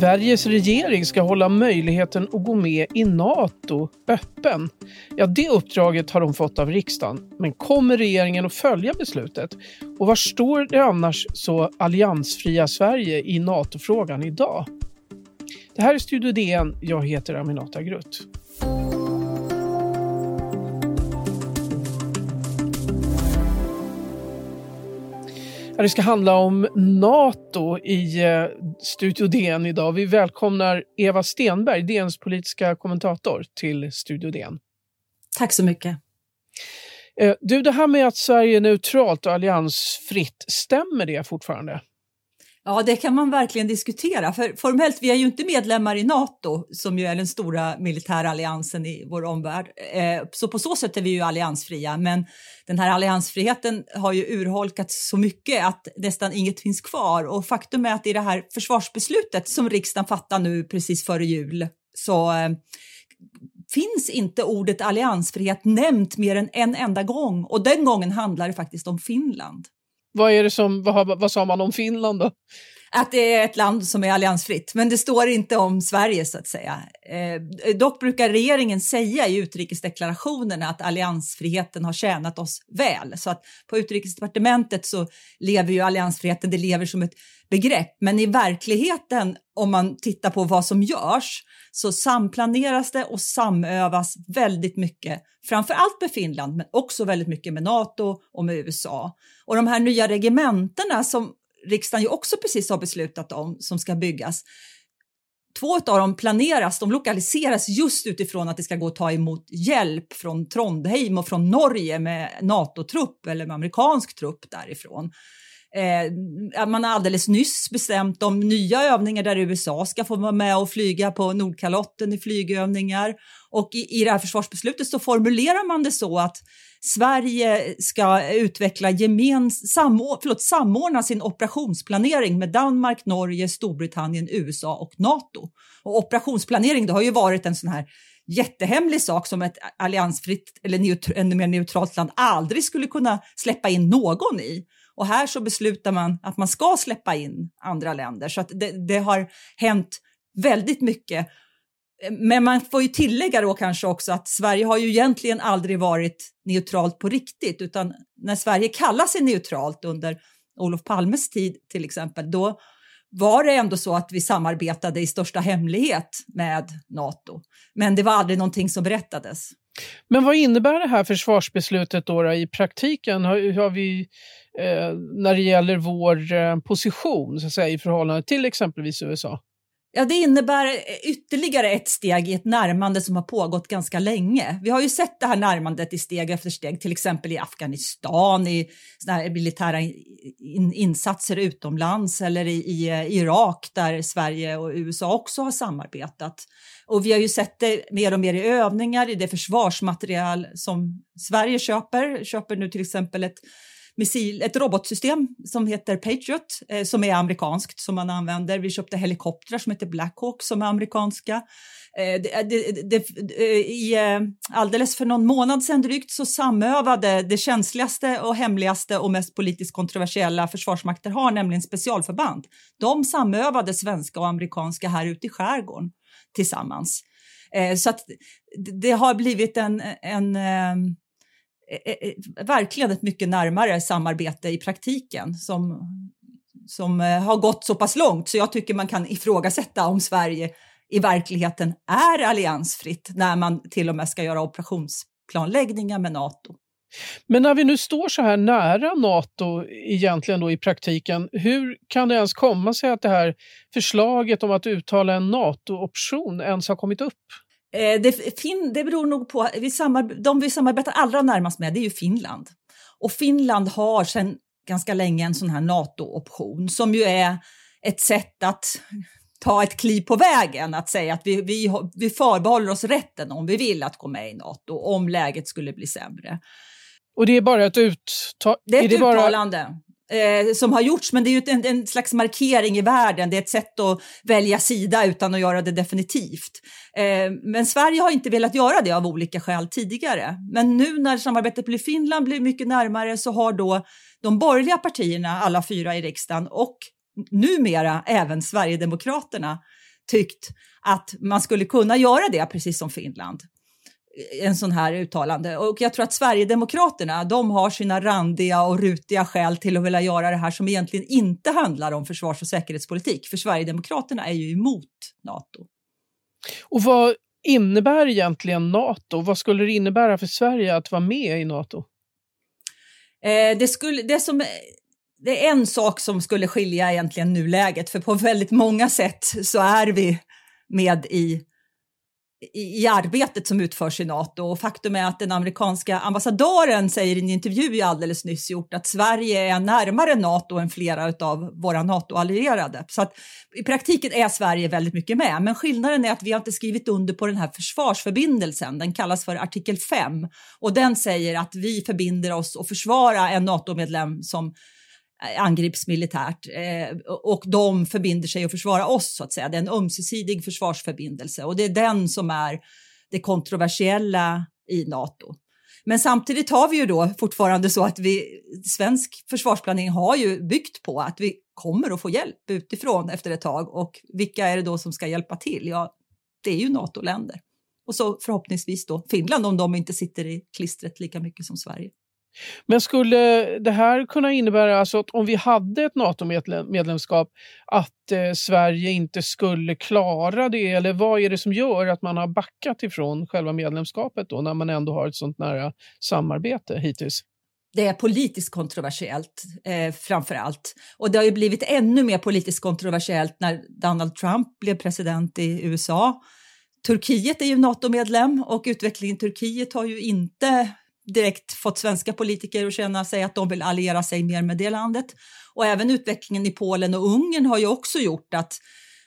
Sveriges regering ska hålla möjligheten att gå med i Nato öppen. Ja, det uppdraget har de fått av riksdagen. Men kommer regeringen att följa beslutet? Och var står det annars så alliansfria Sverige i NATO-frågan idag? Det här är Studio DN. Jag heter Aminata Grutt. Det ska handla om Nato i eh, Studio DN idag. Vi välkomnar Eva Stenberg, DNs politiska kommentator, till Studio DN. Tack så mycket. Eh, du, det här med att Sverige är neutralt och alliansfritt, stämmer det fortfarande? Ja, det kan man verkligen diskutera. För formellt, vi är ju inte medlemmar i Nato, som ju är den stora militära alliansen i vår omvärld. Eh, så på så sätt är vi ju alliansfria. Men den här alliansfriheten har ju urholkats så mycket att nästan inget finns kvar. Och faktum är att i det här försvarsbeslutet som riksdagen fattar nu precis före jul så eh, finns inte ordet alliansfrihet nämnt mer än en enda gång. Och den gången handlar det faktiskt om Finland. Vad, är det som, vad, vad sa man om Finland då? Att det är ett land som är alliansfritt, men det står inte om Sverige så att säga. Eh, dock brukar regeringen säga i utrikesdeklarationerna att alliansfriheten har tjänat oss väl. Så att på utrikesdepartementet så lever ju alliansfriheten, det lever som ett begrepp. Men i verkligheten, om man tittar på vad som görs, så samplaneras det och samövas väldigt mycket, framför allt med Finland, men också väldigt mycket med Nato och med USA. Och de här nya regementena som riksdagen ju också precis har beslutat om, som ska byggas, Två av dem planeras, de lokaliseras just utifrån att det ska gå att ta emot hjälp från Trondheim och från Norge med NATO-trupp eller med amerikansk trupp därifrån. Eh, man har alldeles nyss bestämt om nya övningar där USA ska få vara med och flyga på Nordkalotten i flygövningar. Och i, i det här försvarsbeslutet så formulerar man det så att Sverige ska utveckla gemens, samord, förlåt, samordna sin operationsplanering med Danmark, Norge, Storbritannien, USA och Nato. Och operationsplanering det har ju varit en sån här jättehemlig sak som ett alliansfritt eller neutr ännu mer neutralt land aldrig skulle kunna släppa in någon i. Och här så beslutar man att man ska släppa in andra länder så att det, det har hänt väldigt mycket. Men man får ju tillägga då kanske också att Sverige har ju egentligen aldrig varit neutralt på riktigt utan när Sverige kallar sig neutralt under Olof Palmes tid till exempel, då var det ändå så att vi samarbetade i största hemlighet med Nato. Men det var aldrig någonting som berättades. Men vad innebär det här försvarsbeslutet då, då i praktiken? Har, har vi, eh, när det gäller vår eh, position så att säga, i förhållande till exempelvis USA? Ja, det innebär eh, ytterligare ett steg i ett närmande som har pågått ganska länge. Vi har ju sett det här närmandet i steg efter steg, till exempel i Afghanistan, i såna militära in insatser utomlands eller i, i, eh, Irak där Sverige och USA också har samarbetat. Och vi har ju sett det mer och mer i övningar, i det försvarsmaterial som Sverige köper. Köper nu till exempel ett missil, ett robotsystem som heter Patriot eh, som är amerikanskt som man använder. Vi köpte helikoptrar som heter Blackhawk som är amerikanska. Eh, det, eh, det, det, eh, i, eh, alldeles för någon månad sedan drygt så samövade det känsligaste och hemligaste och mest politiskt kontroversiella försvarsmakter har, nämligen specialförband. De samövade svenska och amerikanska här ute i skärgården tillsammans. Eh, så att det har blivit en, en eh, Eh, eh, verkligen ett mycket närmare samarbete i praktiken som, som eh, har gått så pass långt så jag tycker man kan ifrågasätta om Sverige i verkligheten är alliansfritt när man till och med ska göra operationsplanläggningar med Nato. Men när vi nu står så här nära Nato egentligen då i praktiken, hur kan det ens komma sig att det här förslaget om att uttala en NATO-option ens har kommit upp? Eh, det, fin, det beror nog på, vi de vi samarbetar allra närmast med det är ju Finland. Och Finland har sedan ganska länge en sån här NATO-option som ju är ett sätt att ta ett kliv på vägen, att säga att vi, vi, vi förbehåller oss rätten om vi vill att gå med i NATO, om läget skulle bli sämre. Och det är bara ett uttag? Det är ett är det uttalande eh, som har gjorts, men det är ju en, en, slags markering i världen. Det är ett sätt att välja sida utan att göra det definitivt. Eh, men Sverige har inte velat göra det av olika skäl tidigare. Men nu när samarbetet med Finland blir mycket närmare så har då de borgerliga partierna, alla fyra i riksdagen och numera även Sverigedemokraterna tyckt att man skulle kunna göra det precis som Finland en sån här uttalande. Och jag tror att Sverigedemokraterna, de har sina randiga och rutiga skäl till att vilja göra det här som egentligen inte handlar om försvars och säkerhetspolitik. För Sverigedemokraterna är ju emot Nato. Och vad innebär egentligen Nato? Vad skulle det innebära för Sverige att vara med i Nato? Eh, det, skulle, det, som, det är en sak som skulle skilja egentligen nuläget, för på väldigt många sätt så är vi med i i, arbetet som utförs i Nato. Och faktum är att den amerikanska ambassadören säger i en intervju jag alldeles nyss gjort att Sverige är närmare Nato än flera av våra NATO-allierade. Så att i praktiken är Sverige väldigt mycket med. Men skillnaden är att vi har inte skrivit under på den här försvarsförbindelsen. Den kallas för artikel 5 och den säger att vi förbinder oss att försvara en NATO-medlem som Eh, angrips militärt eh, och de förbinder sig att försvara oss så att säga. Det är en ömsesidig försvarsförbindelse och det är den som är det kontroversiella i Nato. Men samtidigt har vi ju då fortfarande så att vi, svensk försvarsplanering har ju byggt på att vi kommer att få hjälp utifrån efter ett tag och vilka är det då som ska hjälpa till? Ja, det är ju NATO-länder. Och så förhoppningsvis då Finland om de inte sitter i klistret lika mycket som Sverige. Men skulle det här kunna innebära alltså att om vi hade ett NATO-medlemskap att eh, Sverige inte skulle klara det? Eller vad är det som gör att man har backat ifrån själva medlemskapet då när man ändå har ett sånt nära samarbete hittills? Det är politiskt kontroversiellt eh, framför allt. Och det har ju blivit ännu mer politiskt kontroversiellt när Donald Trump blev president i USA. Turkiet är ju NATO-medlem och utvecklingen i Turkiet har ju inte direkt fått svenska politiker att känna sig att de vill alliera sig mer med det landet. Och även utvecklingen i Polen och Ungern har ju också gjort att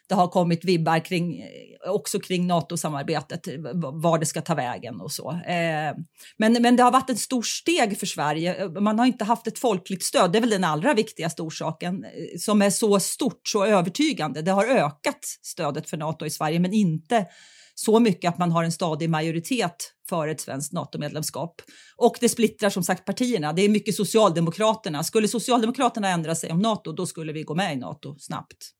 det har kommit vibbar kring, eh, också kring NATO-samarbetet, eh, var det ska ta vägen och så. Eh, men, men det har varit ett stort steg för Sverige. Man har inte haft ett folkligt stöd, det är väl den allra viktigaste orsaken, som är så stort, så övertygande. Det har ökat stödet för NATO i Sverige, men inte så mycket att man har en stadig majoritet för ett svenskt NATO-medlemskap. Och det splittrar som sagt partierna. Det är mycket Socialdemokraterna. Skulle Socialdemokraterna ändra sig om NATO, då skulle vi gå med i NATO snabbt.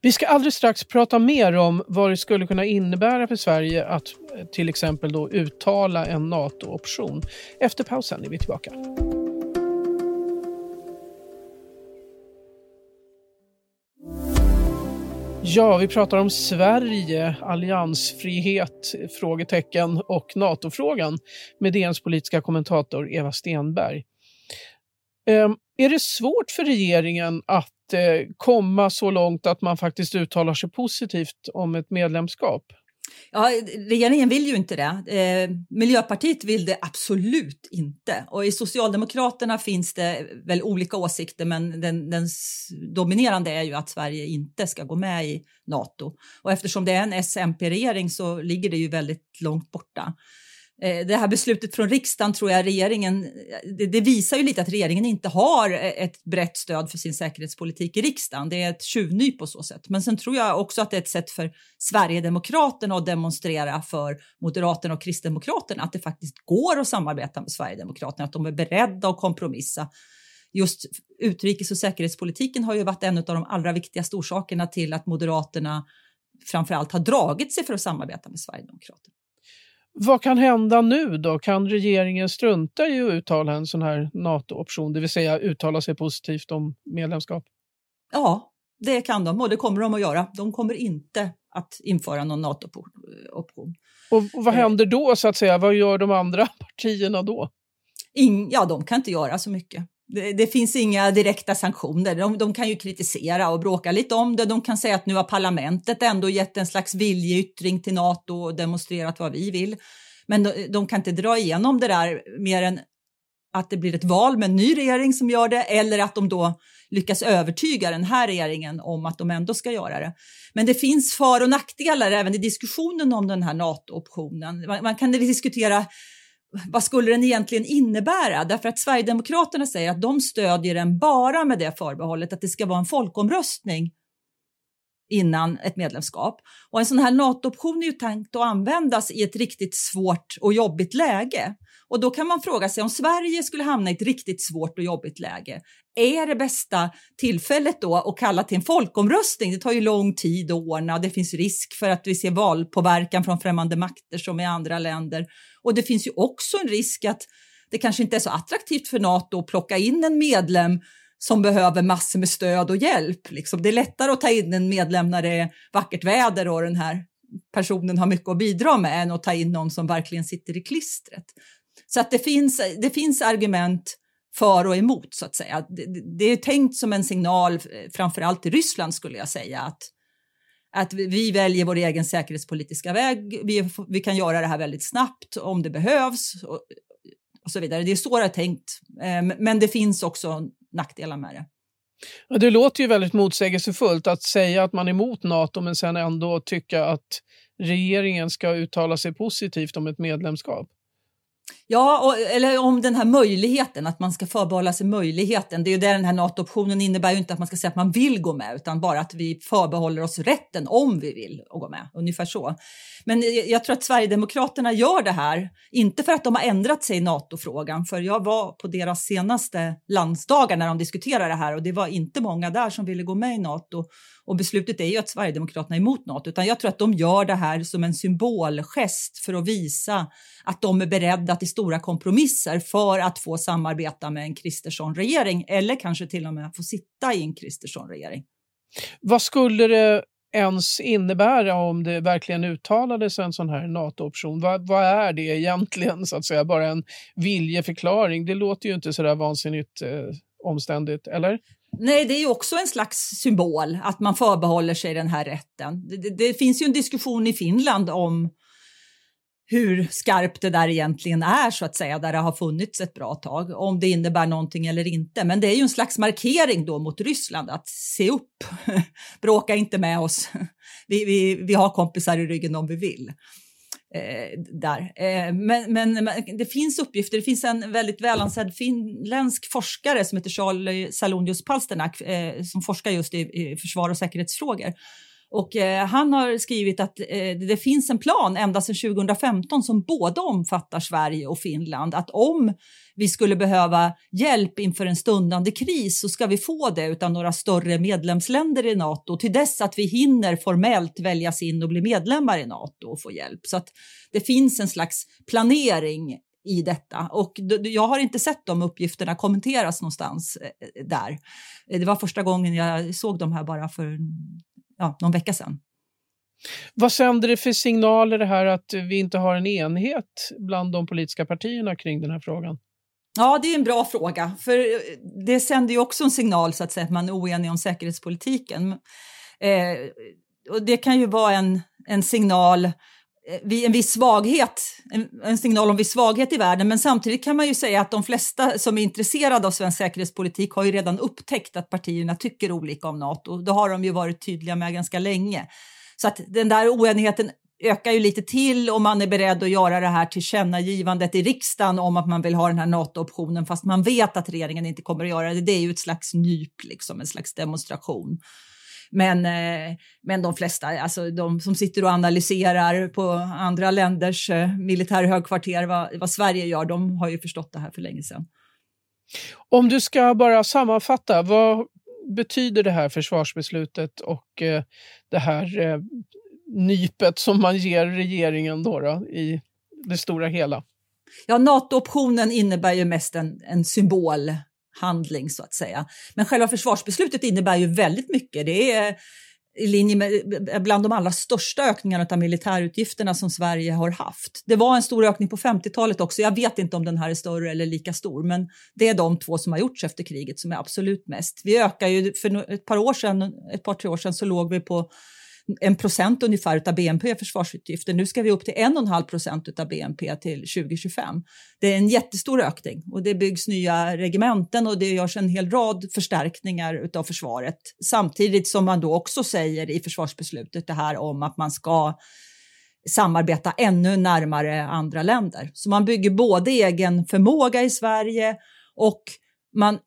Vi ska alldeles strax prata mer om vad det skulle kunna innebära för Sverige att eh, till exempel då uttala en NATO-option. Efter pausen är vi tillbaka. Ja, vi pratar om Sverige, alliansfrihet, frågetecken och NATO-frågan med DNs politiska kommentator Eva Stenberg. Ehm, är det svårt för regeringen att Eh, komma så långt att man faktiskt uttalar sig positivt om ett medlemskap? Ja, regeringen vill ju inte det. Eh, Miljöpartiet vill det absolut inte. Och i Socialdemokraterna finns det väl olika åsikter men den, den dominerande är ju att Sverige inte ska gå med i Nato. Och eftersom det är en SMP-regering så ligger det ju väldigt långt borta. Eh, det här beslutet från riksdagen tror jag regeringen, det, det, visar ju lite att regeringen inte har ett brett stöd för sin säkerhetspolitik i riksdagen. Det är ett tjuvnyp på så sätt. Men sen tror jag också att det är ett sätt för Sverigedemokraterna att demonstrera för Moderaterna och Kristdemokraterna att det faktiskt går att samarbeta med Sverigedemokraterna, att de är beredda att kompromissa. Just utrikes och säkerhetspolitiken har ju varit en av de allra viktigaste orsakerna till att Moderaterna framför allt har dragit sig för att samarbeta med Sverigedemokraterna. Vad kan hända nu då? Kan regeringen strunta i att uttala en sån här NATO-option, det vill säga uttala sig positivt om medlemskap? Ja, det kan de och det kommer de att göra. De kommer inte att införa någon NATO-option. Och vad händer då så att säga? Vad gör de andra partierna då? In, ja, de kan inte göra så mycket. Det, det, finns inga direkta sanktioner. De, de, kan ju kritisera och bråka lite om det. De kan säga att nu har parlamentet ändå gett en slags viljeyttring till Nato och demonstrerat vad vi vill. Men de, de kan inte dra igenom det där mer än att det blir ett val med en ny regering som gör det eller att de då lyckas övertyga den här regeringen om att de ändå ska göra det. Men det finns för och nackdelar även i diskussionen om den här NATO-optionen. Man, man kan diskutera vad skulle den egentligen innebära? Därför att Sverigedemokraterna säger att de stödjer den bara med det förbehållet att det ska vara en folkomröstning innan ett medlemskap. Och en sån här NATO-option är ju tänkt att användas i ett riktigt svårt och jobbigt läge. Och då kan man fråga sig om Sverige skulle hamna i ett riktigt svårt och jobbigt läge. Är det bästa tillfället då att kalla till en folkomröstning? Det tar ju lång tid att ordna. och Det finns risk för att vi ser valpåverkan från främmande makter som i andra länder. Och det finns ju också en risk att det kanske inte är så attraktivt för Nato att plocka in en medlem som behöver massor med stöd och hjälp. Liksom. Det är lättare att ta in en medlem när det är vackert väder och den här personen har mycket att bidra med än att ta in någon som verkligen sitter i klistret. Så att det finns, det finns argument för och emot så att säga. Det, det är tänkt som en signal, eh, framför allt i Ryssland skulle jag säga, att, att vi väljer vår egen säkerhetspolitiska väg. Vi, vi kan göra det här väldigt snabbt om det behövs och, och så vidare. Det är så det är tänkt. Eh, men det finns också nackdelar med det. Ja, det låter ju väldigt motsägelsefullt att säga att man är emot Nato men sen ändå tycka att regeringen ska uttala sig positivt om ett medlemskap. Ja, och, eller om den här möjligheten, att man ska förbehålla sig möjligheten. Det är ju det den här NATO-optionen innebär ju inte att man ska säga att man vill gå med, utan bara att vi förbehåller oss rätten om vi vill gå med. Ungefär så. Men jag tror att Sverigedemokraterna gör det här, inte för att de har ändrat sig i NATO-frågan, för jag var på deras senaste landsdagar när de diskuterade det här och det var inte många där som ville gå med i NATO. Och beslutet är ju att Sverigedemokraterna är emot NATO, utan jag tror att de gör det här som en symbolgest för att visa att de är beredda till stora kompromisser för att få samarbeta med en Kristersson-regering eller kanske till och med få sitta i en Kristersson-regering. Vad skulle det ens innebära om det verkligen uttalades en sån här NATO-option? Vad, vad, är det egentligen, så att säga? Bara en viljeförklaring? Det låter ju inte så där vansinnigt eh, omständigt, eller? Nej, det är ju också en slags symbol att man förbehåller sig den här rätten. Det, det, det, finns ju en diskussion i Finland om hur skarpt det där egentligen är så att säga, där det har funnits ett bra tag, om det innebär någonting eller inte. Men det är ju en slags markering då mot Ryssland att se upp, bråka inte med oss. Vi, vi, vi har kompisar i ryggen om vi vill. Eh, där. Eh, men, men, men, det finns uppgifter. Det finns en väldigt välansedd finländsk forskare som heter Charles Salonius Palsternak eh, som forskar just i, i försvar och säkerhetsfrågor. Och eh, han har skrivit att eh, det finns en plan ända sedan 2015 som både omfattar Sverige och Finland. Att om vi skulle behöva hjälp inför en stundande kris så ska vi få det av några större medlemsländer i Nato till dess att vi hinner formellt väljas in och bli medlemmar i Nato och få hjälp. Så att det finns en slags planering i detta och jag har inte sett de uppgifterna kommenteras någonstans eh, där. Det var första gången jag såg de här bara för ja, någon vecka sedan. Vad sänder det för signaler det här att vi inte har en enhet bland de politiska partierna kring den här frågan? Ja, det är en bra fråga, för eh, det sänder ju också en signal så att säga att man är oenig om säkerhetspolitiken. Eh, och det kan ju vara en, en signal en viss svaghet, en, signal om viss svaghet i världen. Men samtidigt kan man ju säga att de flesta som är intresserade av svensk säkerhetspolitik har ju redan upptäckt att partierna tycker olika om Nato. Det har de ju varit tydliga med ganska länge. Så att den där oenigheten ökar ju lite till om man är beredd att göra det här tillkännagivandet i riksdagen om att man vill ha den här NATO-optionen fast man vet att regeringen inte kommer att göra det. Det är ju ett slags nyp, liksom, en slags demonstration. Men, eh, men de flesta, alltså de som sitter och analyserar på andra länders eh, militärhögkvarter vad, vad Sverige gör, de har ju förstått det här för länge sedan. Om du ska bara sammanfatta, vad betyder det här försvarsbeslutet och eh, det här nypet som man ger regeringen då, då i det stora hela? Ja, NATO-optionen innebär ju mest en, en handling så att säga. Men själva försvarsbeslutet innebär ju väldigt mycket. Det är i linje med bland de allra största ökningarna av militärutgifterna som Sverige har haft. Det var en stor ökning på 50-talet också. Jag vet inte om den här är större eller lika stor, men det är de två som har gjorts efter kriget som är absolut mest. Vi ökar ju för ett par år sedan, ett par tre år sedan så låg vi på en procent ungefär av BNP försvarsutgifter. Nu ska vi upp till en och en halv procent av BNP till 2025. Det är en jättestor ökning och det byggs nya regementen och det görs en hel rad förstärkningar av försvaret samtidigt som man då också säger i försvarsbeslutet det här om att man ska samarbeta ännu närmare andra länder. Så man bygger både egen förmåga i Sverige och man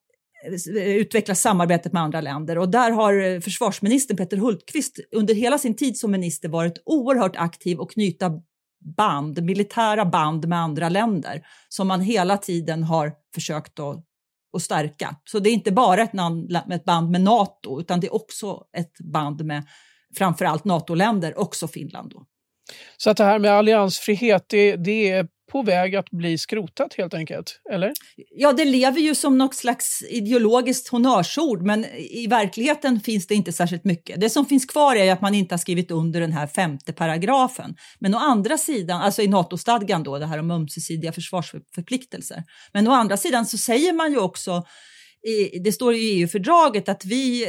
Eh, utveckla samarbetet med andra länder. Och där har eh, försvarsministern Peter Hultqvist under hela sin tid som minister varit oerhört aktiv och knyta band, militära band med andra länder som man hela tiden har försökt att, att stärka. Så det är inte bara ett, ett band med Nato utan det är också ett band med framförallt NATO-länder, också Finland. Då. Så att det här med alliansfrihet, det, det är på väg att bli skrotat helt enkelt, eller? Ja, det lever ju som något slags ideologiskt honnörsord, men i verkligheten finns det inte särskilt mycket. Det som finns kvar är att man inte har skrivit under den här femte paragrafen. Men å andra sidan, alltså i NATO-stadgan då, det här om ömsesidiga försvarsförpliktelser. Men å andra sidan så säger man ju också, det står i EU-fördraget att vi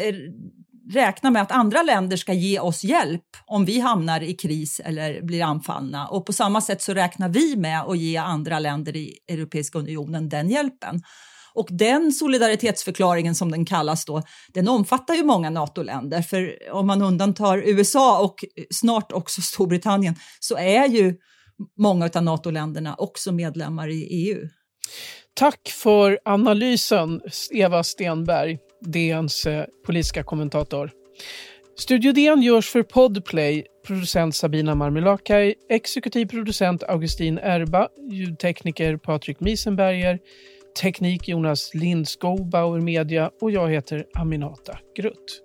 räkna med att andra länder ska ge oss hjälp om vi hamnar i kris eller blir anfallna. Och på samma sätt så räknar vi med att ge andra länder i Europeiska unionen den hjälpen. Och den solidaritetsförklaringen som den kallas då, den omfattar ju många NATO-länder. För om man undantar USA och snart också Storbritannien så är ju många av NATO-länderna också medlemmar i EU. Tack för analysen, Eva Stenberg, DNs eh, politiska kommentator. Studio DN görs för Podplay, producent Sabina Marmelakai, exekutiv producent Augustin Erba, ljudtekniker Patrik Miesenberger, teknik Jonas Lindskog, Bauer Media. Och jag heter Aminata Grutt.